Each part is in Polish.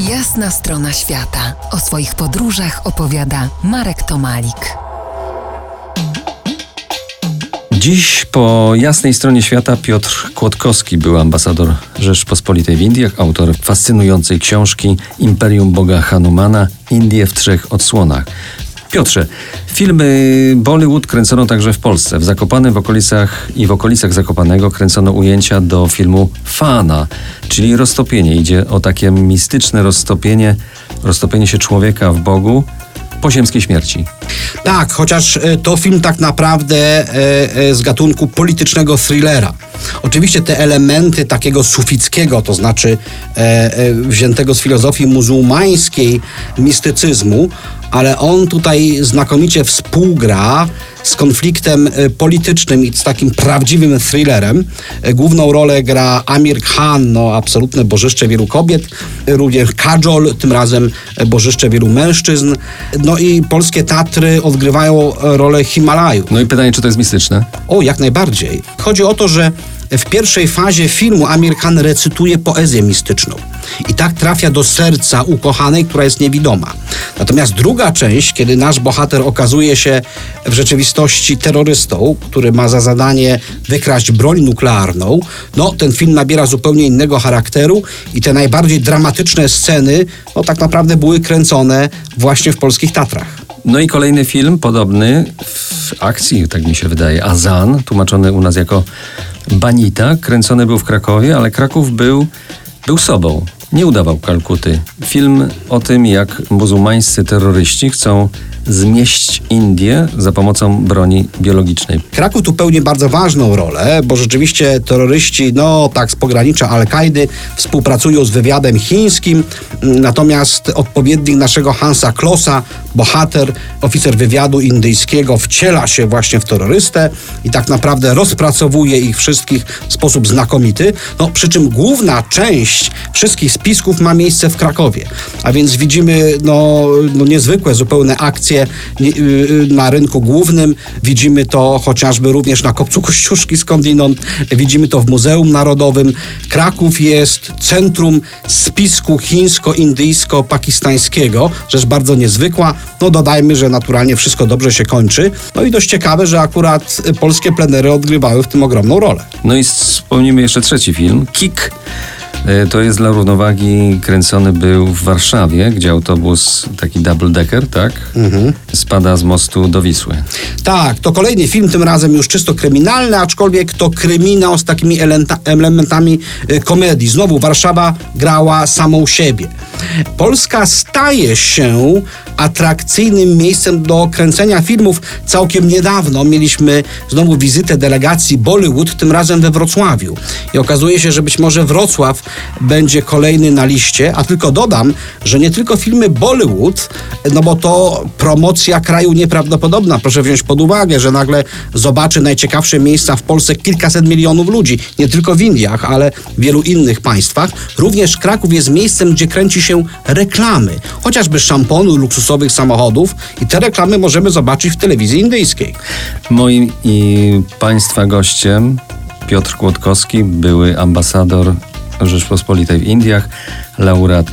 Jasna strona świata. O swoich podróżach opowiada Marek Tomalik. Dziś po jasnej stronie świata Piotr Kłodkowski był ambasador Rzeczpospolitej w Indiach, autor fascynującej książki Imperium Boga Hanumana Indie w trzech odsłonach. Piotrze, filmy Bollywood kręcono także w Polsce. W Zakopanem w okolicach i w okolicach Zakopanego kręcono ujęcia do filmu Fana, czyli roztopienie. Idzie o takie mistyczne roztopienie, roztopienie się człowieka w Bogu po ziemskiej śmierci. Tak, chociaż e, to film tak naprawdę e, e, z gatunku politycznego thrillera. Oczywiście te elementy takiego sufickiego, to znaczy wziętego z filozofii muzułmańskiej mistycyzmu, ale on tutaj znakomicie współgra z konfliktem politycznym i z takim prawdziwym thrillerem. Główną rolę gra Amir Khan, no absolutne bożyszcze wielu kobiet, również Kajol, tym razem bożyszcze wielu mężczyzn. No i polskie Tatry odgrywają e, rolę Himalaju. No i pytanie, czy to jest mistyczne? O, jak najbardziej. Chodzi o to, że w pierwszej fazie filmu Amir Khan recytuje poezję mistyczną. I tak trafia do serca ukochanej, która jest niewidoma. Natomiast druga część, kiedy nasz bohater okazuje się w rzeczywistości terrorystą, który ma za zadanie wykraść broń nuklearną, no ten film nabiera zupełnie innego charakteru i te najbardziej dramatyczne sceny, no tak naprawdę były kręcone właśnie w polskich Tatrach. No i kolejny film podobny w akcji, tak mi się wydaje, Azan, tłumaczony u nas jako Banita, kręcony był w Krakowie, ale Kraków był, był sobą. Nie udawał Kalkuty. Film o tym, jak muzułmańscy terroryści chcą zmieść Indię za pomocą broni biologicznej. Kraków tu pełni bardzo ważną rolę, bo rzeczywiście terroryści, no tak z pogranicza Al-Kaidy współpracują z wywiadem chińskim, natomiast odpowiednik naszego Hansa Klossa, bohater, oficer wywiadu indyjskiego, wciela się właśnie w terrorystę i tak naprawdę rozpracowuje ich wszystkich w sposób znakomity, no przy czym główna część wszystkich spisków ma miejsce w Krakowie, a więc widzimy no, no niezwykłe zupełne akcje nie- y, na rynku głównym, widzimy to chociażby również na Kopcu Kościuszki skądinąd, widzimy to w Muzeum Narodowym. Kraków jest centrum spisku chińsko-indyjsko-pakistańskiego, rzecz bardzo niezwykła. No dodajmy, że naturalnie wszystko dobrze się kończy. No i dość ciekawe, że akurat y, polskie plenery odgrywały w tym ogromną rolę. No i wspomnimy jeszcze trzeci film, Kick. E, To jest dla równowagi kręcony był w Warszawie, gdzie autobus taki double decker, tak? Spada z mostu do Wisły. Tak, to kolejny film, tym razem już czysto kryminalny, aczkolwiek to kryminał z takimi elementami y, komedii. Znowu Warszawa grała samą siebie. Polska staje się atrakcyjnym miejscem do kręcenia filmów. Całkiem niedawno mieliśmy znowu wizytę delegacji Bollywood, tym razem we Wrocławiu. I okazuje się, że być może Wrocław będzie kolejny na liście, a tylko dodam, że nie tylko filmy Bollywood, no bo to promocja kraju nieprawdopodobna. Proszę wziąć pod uwagę, że nagle zobaczy najciekawsze miejsca w Polsce kilkaset milionów ludzi. Nie tylko w Indiach, ale w wielu innych państwach. Również Kraków jest miejscem, gdzie kręci się reklamy. Chociażby szamponu, luksusowych samochodów i te reklamy możemy zobaczyć w telewizji indyjskiej. Moim i Państwa gościem Piotr Kłodkowski, były ambasador Rzeczpospolitej w Indiach, laureat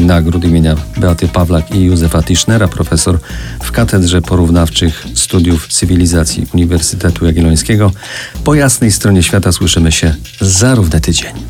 nagród imienia Beaty Pawlak i Józefa Tischnera, profesor w Katedrze Porównawczych Studiów Cywilizacji Uniwersytetu Jagiellońskiego. Po jasnej stronie świata słyszymy się za równy tydzień.